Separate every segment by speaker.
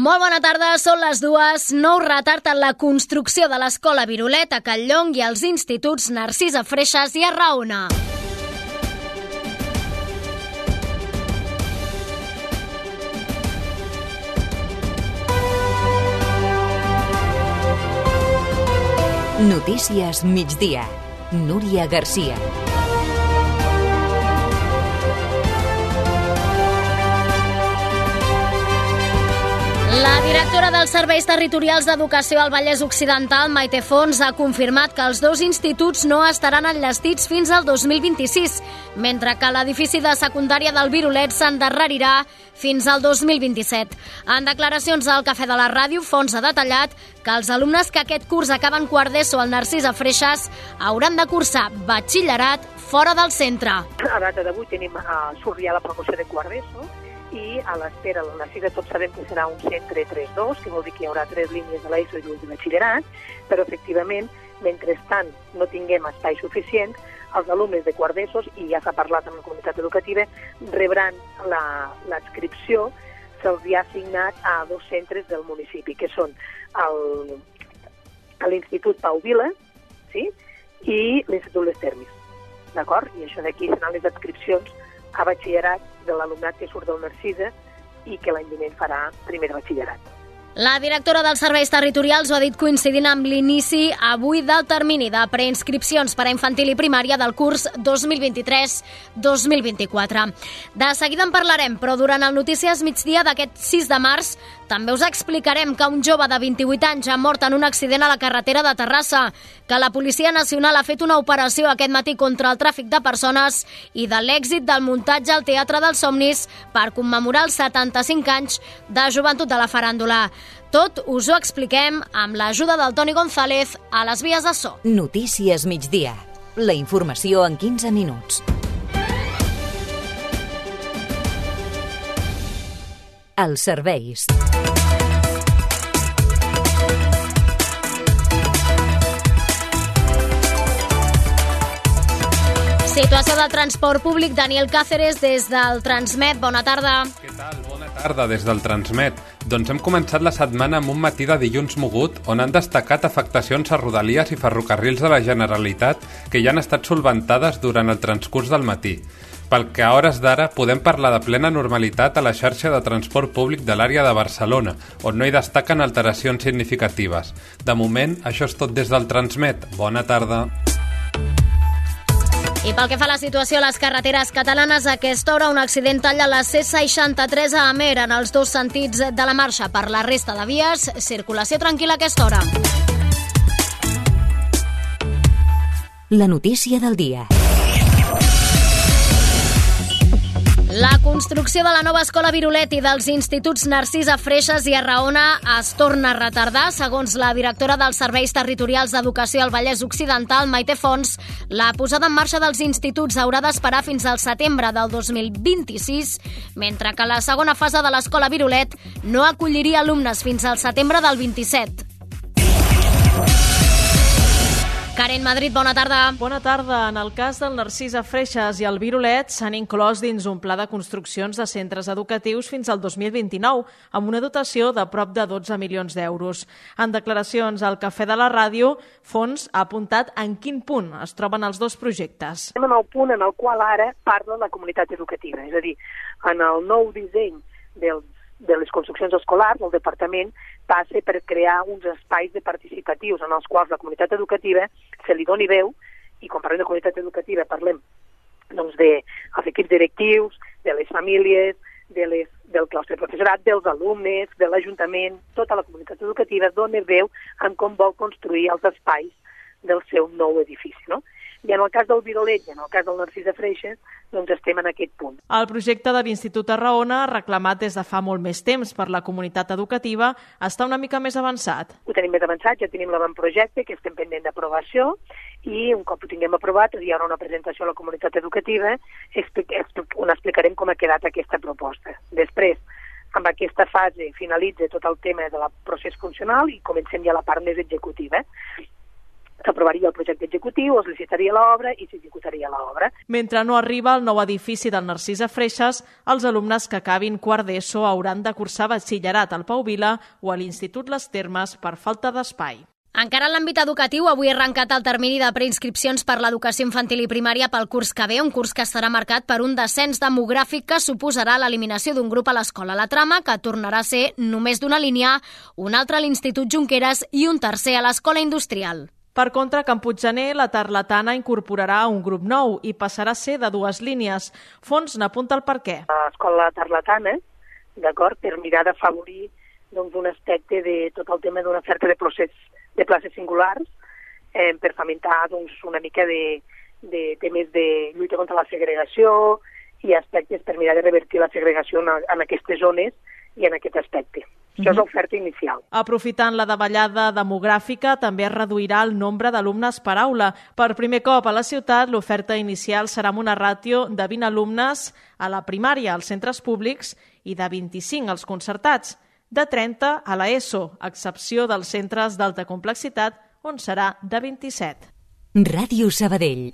Speaker 1: Molt bona tarda, són les dues. Nou retard en la construcció de l'escola Virolet a Calllong i als instituts Narcisa Freixas i Arraona.
Speaker 2: Notícies migdia. Núria Garcia.
Speaker 1: La directora dels Serveis Territorials d'Educació al Vallès Occidental, Maite Fons, ha confirmat que els dos instituts no estaran enllestits fins al 2026, mentre que l'edifici de secundària del Virolet s'endarrerirà fins al 2027. En declaracions al Cafè de la Ràdio, Fons ha detallat que els alumnes que aquest curs acaben quart d'ESO al Narcís a Freixas hauran de cursar batxillerat fora del centre.
Speaker 3: A data d'avui tenim a Surrià la promoció de quart d'ESO, i a l'espera del Narcisa tots sabem que serà un centre 3-2, que vol dir que hi haurà tres línies de l'ESO i dues de batxillerat, però efectivament, mentrestant no tinguem espai suficient, els alumnes de quart d'ESO, i ja s'ha parlat amb la comunitat educativa, rebran l'adscripció, se'ls ha assignat a dos centres del municipi, que són l'Institut Pau Vila sí? i l'Institut Les Termis. D'acord? I això d'aquí seran les adscripcions a batxillerat de l'alumnat que surt del Narcisa i que l'any vinent farà primer de batxillerat.
Speaker 1: La directora dels Serveis Territorials ho ha dit coincidint amb l'inici avui del termini de preinscripcions per a infantil i primària del curs 2023-2024. De seguida en parlarem, però durant el Notícies migdia d'aquest 6 de març també us explicarem que un jove de 28 anys ha mort en un accident a la carretera de Terrassa, que la Policia Nacional ha fet una operació aquest matí contra el tràfic de persones i de l'èxit del muntatge al Teatre dels Somnis per commemorar els 75 anys de joventut de la faràndula. Tot us ho expliquem amb l'ajuda del Toni González a les vies de so.
Speaker 2: Notícies migdia. La informació en 15 minuts. Els serveis.
Speaker 1: Situació del transport públic, Daniel Cáceres, des del Transmet. Bona tarda.
Speaker 4: Què tal? Tarda des del Transmet. Doncs hem començat la setmana amb un matí de dilluns mogut on han destacat afectacions a rodalies i ferrocarrils de la Generalitat que ja han estat solventades durant el transcurs del matí. Pel que a hores d'ara podem parlar de plena normalitat a la xarxa de transport públic de l'àrea de Barcelona, on no hi destaquen alteracions significatives. De moment, això és tot des del Transmet. Bona tarda.
Speaker 1: I pel que fa a la situació a les carreteres catalanes, a aquesta hora un accident talla la C63 a Amer en els dos sentits de la marxa. Per la resta de vies, circulació tranquil·la a aquesta hora.
Speaker 2: La notícia del dia.
Speaker 1: La construcció de la nova escola Virolet i dels instituts Narcisa Freixas i Arraona es torna a retardar. Segons la directora dels Serveis Territorials d'Educació al Vallès Occidental, Maite Fons, la posada en marxa dels instituts haurà d'esperar fins al setembre del 2026, mentre que la segona fase de l'escola Virolet no acolliria alumnes fins al setembre del 27. Karen Madrid, bona tarda.
Speaker 5: Bona tarda. En el cas del Narcisa Freixas i el Virolet s'han inclòs dins un pla de construccions de centres educatius fins al 2029, amb una dotació de prop de 12 milions d'euros. En declaracions al Cafè de la Ràdio, Fons ha apuntat en quin punt es troben els dos projectes.
Speaker 3: Estem en el punt en el qual ara parla la comunitat educativa, és a dir, en el nou disseny dels de les construccions escolars, el departament passa per crear uns espais de participatius en els quals la comunitat educativa se li doni veu, i quan parlem de comunitat educativa parlem doncs, de, els equips directius, de les famílies, de les, del claustre professorat, dels alumnes, de l'Ajuntament, tota la comunitat educativa dona veu en com vol construir els espais del seu nou edifici. No? I en el cas del Virolet i en el cas del Narcís de Freixes, doncs estem en aquest punt.
Speaker 5: El projecte de l'Institut Arraona, reclamat des de fa molt més temps per la comunitat educativa, està una mica més avançat.
Speaker 3: Ho tenim més avançat, ja tenim l'avantprojecte, que estem pendent d'aprovació, i un cop ho tinguem aprovat hi haurà una presentació a la comunitat educativa on explicarem com ha quedat aquesta proposta. Després, amb aquesta fase finalitza tot el tema del procés funcional i comencem ja la part més executiva. S'aprovaria el projecte executiu, es licitaria l'obra i s'executaria l'obra.
Speaker 5: Mentre no arriba el nou edifici del Narcís a Freixes, els alumnes que acabin quart d'ESO hauran de cursar batxillerat al Pau Vila o a l'Institut Les Termes per falta d'espai.
Speaker 1: Encara en l'àmbit educatiu, avui ha arrencat el termini de preinscripcions per l'educació infantil i primària pel curs que ve, un curs que estarà marcat per un descens demogràfic que suposarà l'eliminació d'un grup a l'escola La Trama, que tornarà a ser només d'una línia, un altre a l'Institut Junqueras i un tercer a l'Escola Industrial.
Speaker 5: Per contra, Can Puiggener, la Tarlatana incorporarà un grup nou i passarà a ser de dues línies. Fons n'apunta el per què.
Speaker 3: L'escola Tarlatana, d'acord, per mirar d'afavorir doncs, un aspecte de tot el tema d'una oferta de procés de places singulars eh, per fomentar doncs, una mica de, de temes de lluita contra la segregació i aspectes per mirar de revertir la segregació en, en aquestes zones i en aquest aspecte. Això és mhm. l'oferta inicial.
Speaker 5: Aprofitant la davallada demogràfica, també es reduirà el nombre d'alumnes per aula. Per primer cop a la ciutat, l'oferta inicial serà amb una ràtio de 20 alumnes a la primària als centres públics i de 25 als concertats de 30 a la ESO, a excepció dels centres d'alta complexitat, on serà de 27.
Speaker 2: Ràdio Sabadell.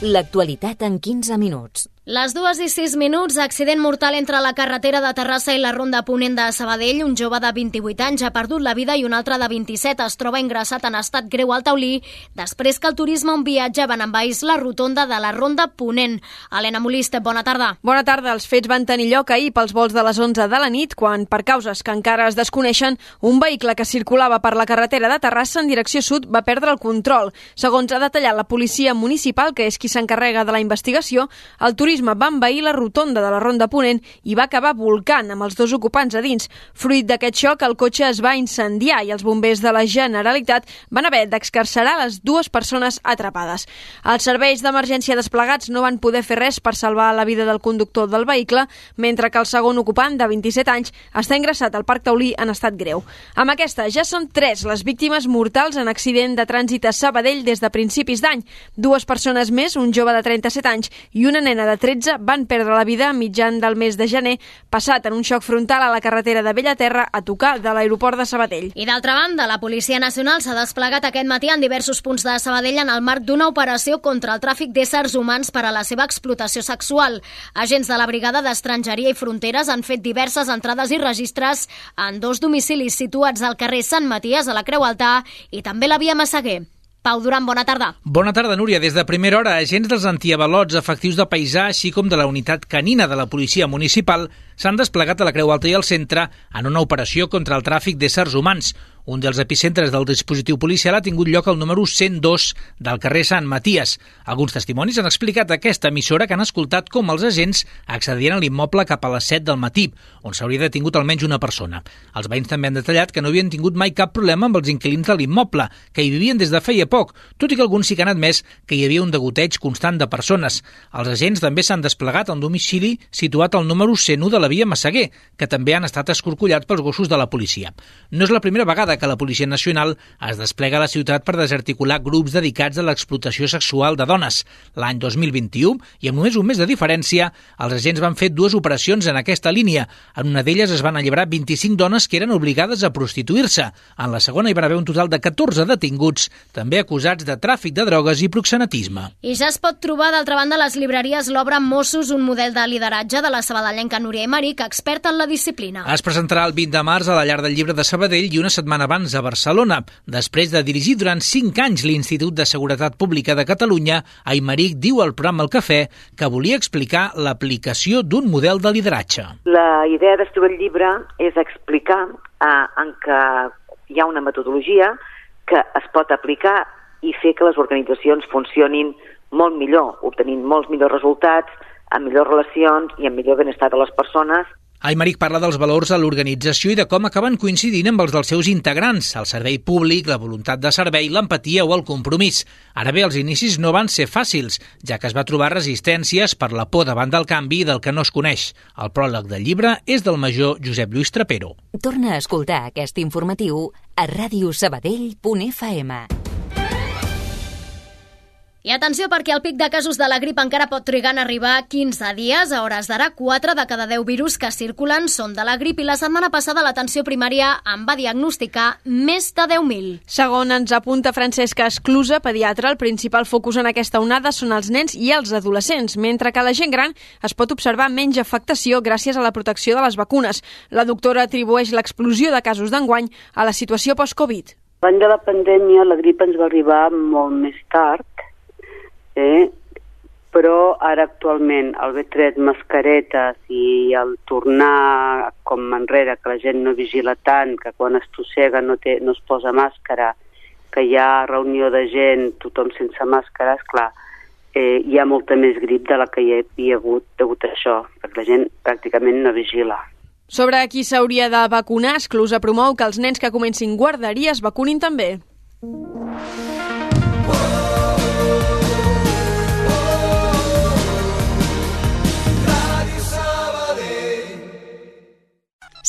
Speaker 2: L'actualitat en 15 minuts.
Speaker 1: Les dues i sis minuts, accident mortal entre la carretera de Terrassa i la ronda Ponent de Sabadell. Un jove de 28 anys ha perdut la vida i un altre de 27 es troba ingressat en estat greu al taulí després que el turisme on viatjaven envaís la rotonda de la ronda Ponent. Helena Moliste, bona tarda.
Speaker 6: Bona tarda. Els fets van tenir lloc ahir pels vols de les 11 de la nit, quan, per causes que encara es desconeixen, un vehicle que circulava per la carretera de Terrassa en direcció sud va perdre el control. Segons ha detallat la policia municipal, que és qui s'encarrega de la investigació, el turisme turisme va envair la rotonda de la Ronda Ponent i va acabar volcant amb els dos ocupants a dins. Fruit d'aquest xoc, el cotxe es va incendiar i els bombers de la Generalitat van haver d'excarcerar les dues persones atrapades. Els serveis d'emergència desplegats no van poder fer res per salvar la vida del conductor del vehicle, mentre que el segon ocupant, de 27 anys, està ingressat al Parc Taulí en estat greu. Amb aquesta ja són tres les víctimes mortals en accident de trànsit a Sabadell des de principis d'any. Dues persones més, un jove de 37 anys i una nena de 13 van perdre la vida mitjan del mes de gener, passat en un xoc frontal a la carretera de Bellaterra a tocar de l'aeroport de Sabadell.
Speaker 1: I d'altra banda, la Policia Nacional s'ha desplegat aquest matí en diversos punts de Sabadell en el marc d'una operació contra el tràfic d'éssers humans per a la seva explotació sexual. Agents de la Brigada d'Estrangeria i Fronteres han fet diverses entrades i registres en dos domicilis situats al carrer Sant Maties a la Creu Alta i també la via Massaguer. Pau Duran, bona tarda.
Speaker 7: Bona tarda, Núria. Des de primera hora, agents dels antiavalots efectius de paisà, així com de la unitat canina de la policia municipal, s'han desplegat a la Creu Alta i al centre en una operació contra el tràfic d'éssers humans. Un dels epicentres del dispositiu policial ha tingut lloc al número 102 del carrer Sant Maties. Alguns testimonis han explicat a aquesta emissora que han escoltat com els agents accedien a l'immoble cap a les 7 del matí, on s'hauria detingut almenys una persona. Els veïns també han detallat que no havien tingut mai cap problema amb els inquilins de l'immoble, que hi vivien des de feia poc, tot i que alguns sí que han admès que hi havia un degoteig constant de persones. Els agents també s'han desplegat al domicili situat al número 101 de la via Massaguer, que també han estat escorcollats pels gossos de la policia. No és la primera vegada que la Policia Nacional es desplega a la ciutat per desarticular grups dedicats a l'explotació sexual de dones. L'any 2021, i amb només un mes de diferència, els agents van fer dues operacions en aquesta línia. En una d'elles es van alliberar 25 dones que eren obligades a prostituir-se. En la segona hi van haver un total de 14 detinguts, també acusats de tràfic de drogues i proxenetisme.
Speaker 1: I ja es pot trobar, d'altra banda, a les llibreries l'obra Mossos, un model de lideratge de la sabadellenca Núria Emeric, experta en la disciplina.
Speaker 7: Es presentarà el 20 de març a la llar del llibre de Sabadell i una setmana abans a Barcelona. Després de dirigir durant 5 anys l'Institut de Seguretat Pública de Catalunya, Aymeric diu al programa El Cafè que volia explicar l'aplicació d'un model de lideratge.
Speaker 8: La idea d'escriure el llibre és explicar eh, en què hi ha una metodologia que es pot aplicar i fer que les organitzacions funcionin molt millor, obtenint molts millors resultats, amb millors relacions i amb millor benestar de les persones
Speaker 7: Aymeric parla dels valors a l'organització i de com acaben coincidint amb els dels seus integrants, el servei públic, la voluntat de servei, l'empatia o el compromís. Ara bé, els inicis no van ser fàcils, ja que es va trobar resistències per la por davant del canvi del que no es coneix. El pròleg del llibre és del major Josep Lluís Trapero.
Speaker 2: Torna a escoltar aquest informatiu a radiosabadell.fm.
Speaker 1: I atenció perquè el pic de casos de la grip encara pot trigar en arribar 15 dies. A hores d'ara, 4 de cada 10 virus que circulen són de la grip i la setmana passada l'atenció primària en va diagnosticar més de 10.000.
Speaker 6: Segon ens apunta Francesca Esclusa, pediatra, el principal focus en aquesta onada són els nens i els adolescents, mentre que a la gent gran es pot observar menys afectació gràcies a la protecció de les vacunes. La doctora atribueix l'explosió de casos d'enguany a la situació post-Covid.
Speaker 9: L'any de la pandèmia la grip ens va arribar molt més tard eh? però ara actualment el haver tret mascaretes i el tornar com enrere, que la gent no vigila tant, que quan es tossega no, té, no es posa màscara, que hi ha reunió de gent, tothom sense màscara, clar, eh, hi ha molta més grip de la que hi havia hagut degut a això, perquè la gent pràcticament no vigila.
Speaker 6: Sobre qui s'hauria de vacunar, Esclusa promou que els nens que comencin guarderies vacunin també.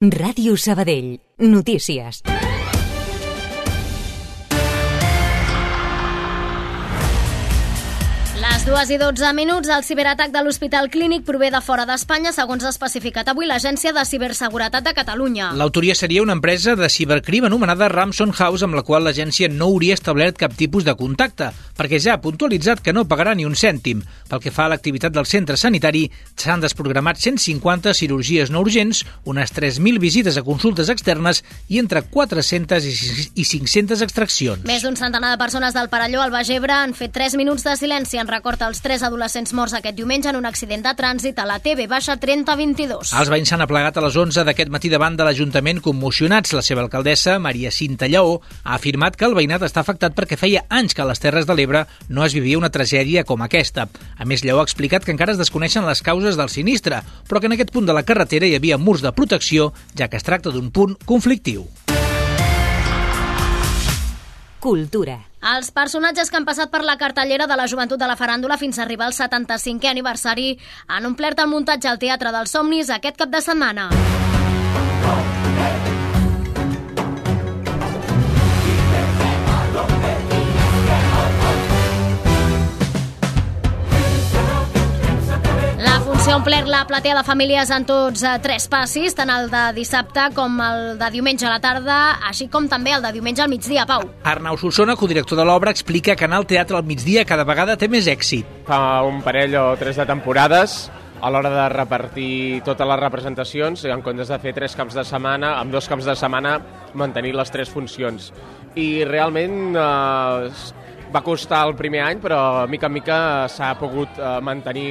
Speaker 2: Ràdio Sabadell. Notícies.
Speaker 1: Dues i 12 minuts, el ciberatac de l'Hospital Clínic prové de fora d'Espanya, segons ha especificat avui l'Agència de Ciberseguretat de Catalunya.
Speaker 7: L'autoria seria una empresa de cibercrim anomenada Ramson House, amb la qual l'agència no hauria establert cap tipus de contacte, perquè ja ha puntualitzat que no pagarà ni un cèntim. Pel que fa a l'activitat del centre sanitari, s'han desprogramat 150 cirurgies no urgents, unes 3.000 visites a consultes externes i entre 400 i 500 extraccions.
Speaker 1: Més d'un centenar de persones del Parelló al Baix Ebre han fet 3 minuts de silenci en record als tres adolescents morts aquest diumenge en un accident de trànsit a la TV baixa 3022.
Speaker 7: Els veïns s'han aplegat a les 11 d'aquest matí davant de l'Ajuntament commocionats. La seva alcaldessa, Maria Cinta Lleó, ha afirmat que el veïnat està afectat perquè feia anys que a les Terres de l'Ebre no es vivia una tragèdia com aquesta. A més, Lleó ha explicat que encara es desconeixen les causes del sinistre, però que en aquest punt de la carretera hi havia murs de protecció, ja que es tracta d'un punt conflictiu.
Speaker 2: Cultura.
Speaker 1: Els personatges que han passat per la cartellera de la joventut de la faràndula fins a arribar al 75è aniversari han omplert el muntatge al Teatre dels Somnis aquest cap de setmana. La funció ha omplert la platea de famílies en tots eh, tres passis, tant el de dissabte com el de diumenge a la tarda, així com també el de diumenge al migdia, Pau.
Speaker 7: Arnau Solsona, codirector de l'obra, explica que anar al teatre al migdia cada vegada té més èxit.
Speaker 10: Fa un parell o tres de temporades a l'hora de repartir totes les representacions, en comptes de fer tres caps de setmana, amb dos caps de setmana mantenir les tres funcions. I realment eh, va costar el primer any, però mica en mica s'ha pogut eh, mantenir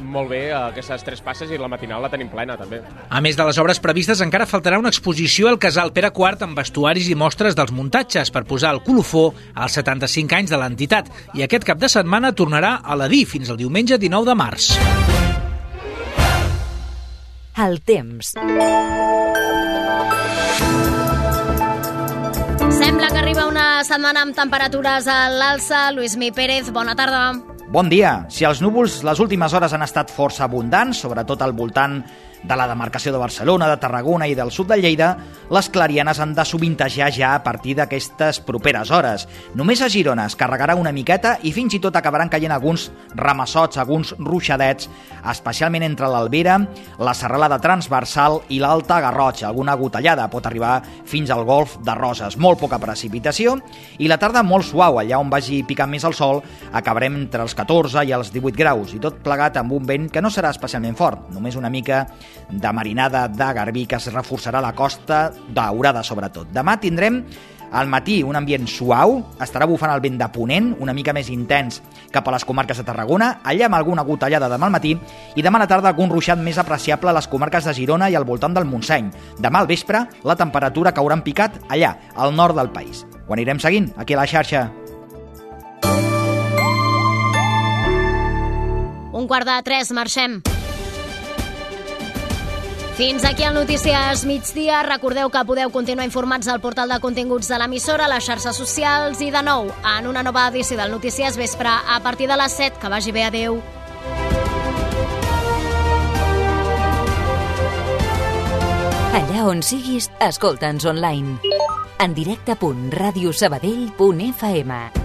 Speaker 10: molt bé aquestes tres passes i la matinal la tenim plena també.
Speaker 7: A més de les obres previstes, encara faltarà una exposició al casal Pere IV amb vestuaris i mostres dels muntatges per posar el colofó als 75 anys de l'entitat. I aquest cap de setmana tornarà a la DI fins al diumenge 19 de març.
Speaker 2: El temps.
Speaker 1: Sembla que arriba una setmana amb temperatures a l'alça. Lluís Mi Pérez, bona tarda.
Speaker 11: Bon dia. Si els núvols les últimes hores han estat força abundants, sobretot al voltant de la demarcació de Barcelona, de Tarragona i del sud de Lleida, les clarianes han de sovintejar ja a partir d'aquestes properes hores. Només a Girona es carregarà una miqueta i fins i tot acabaran caient alguns ramassots, alguns ruixadets, especialment entre l'Albera, la serralada transversal i l'Alta Garrotxa. Alguna gotellada pot arribar fins al golf de Roses. Molt poca precipitació i la tarda molt suau. Allà on vagi picant més el sol acabarem entre els 14 i els 18 graus i tot plegat amb un vent que no serà especialment fort, només una mica de marinada de garbí que es reforçarà la costa daurada sobretot. Demà tindrem al matí, un ambient suau, estarà bufant el vent de ponent, una mica més intens cap a les comarques de Tarragona, allà amb alguna gotellada demà al matí, i demà a la tarda algun ruixat més apreciable a les comarques de Girona i al voltant del Montseny. Demà al vespre, la temperatura caurà en picat allà, al nord del país. Ho anirem seguint, aquí a la xarxa.
Speaker 1: Un quart de tres, marxem. Fins aquí el Notícies migdia. Recordeu que podeu continuar informats al portal de continguts de l'emissora, les xarxes socials i de nou en una nova edició del Notícies Vespre a partir de les 7. Que vagi bé, adeu.
Speaker 2: Allà on siguis, escolta'ns online. En directe.radiosabadell.fm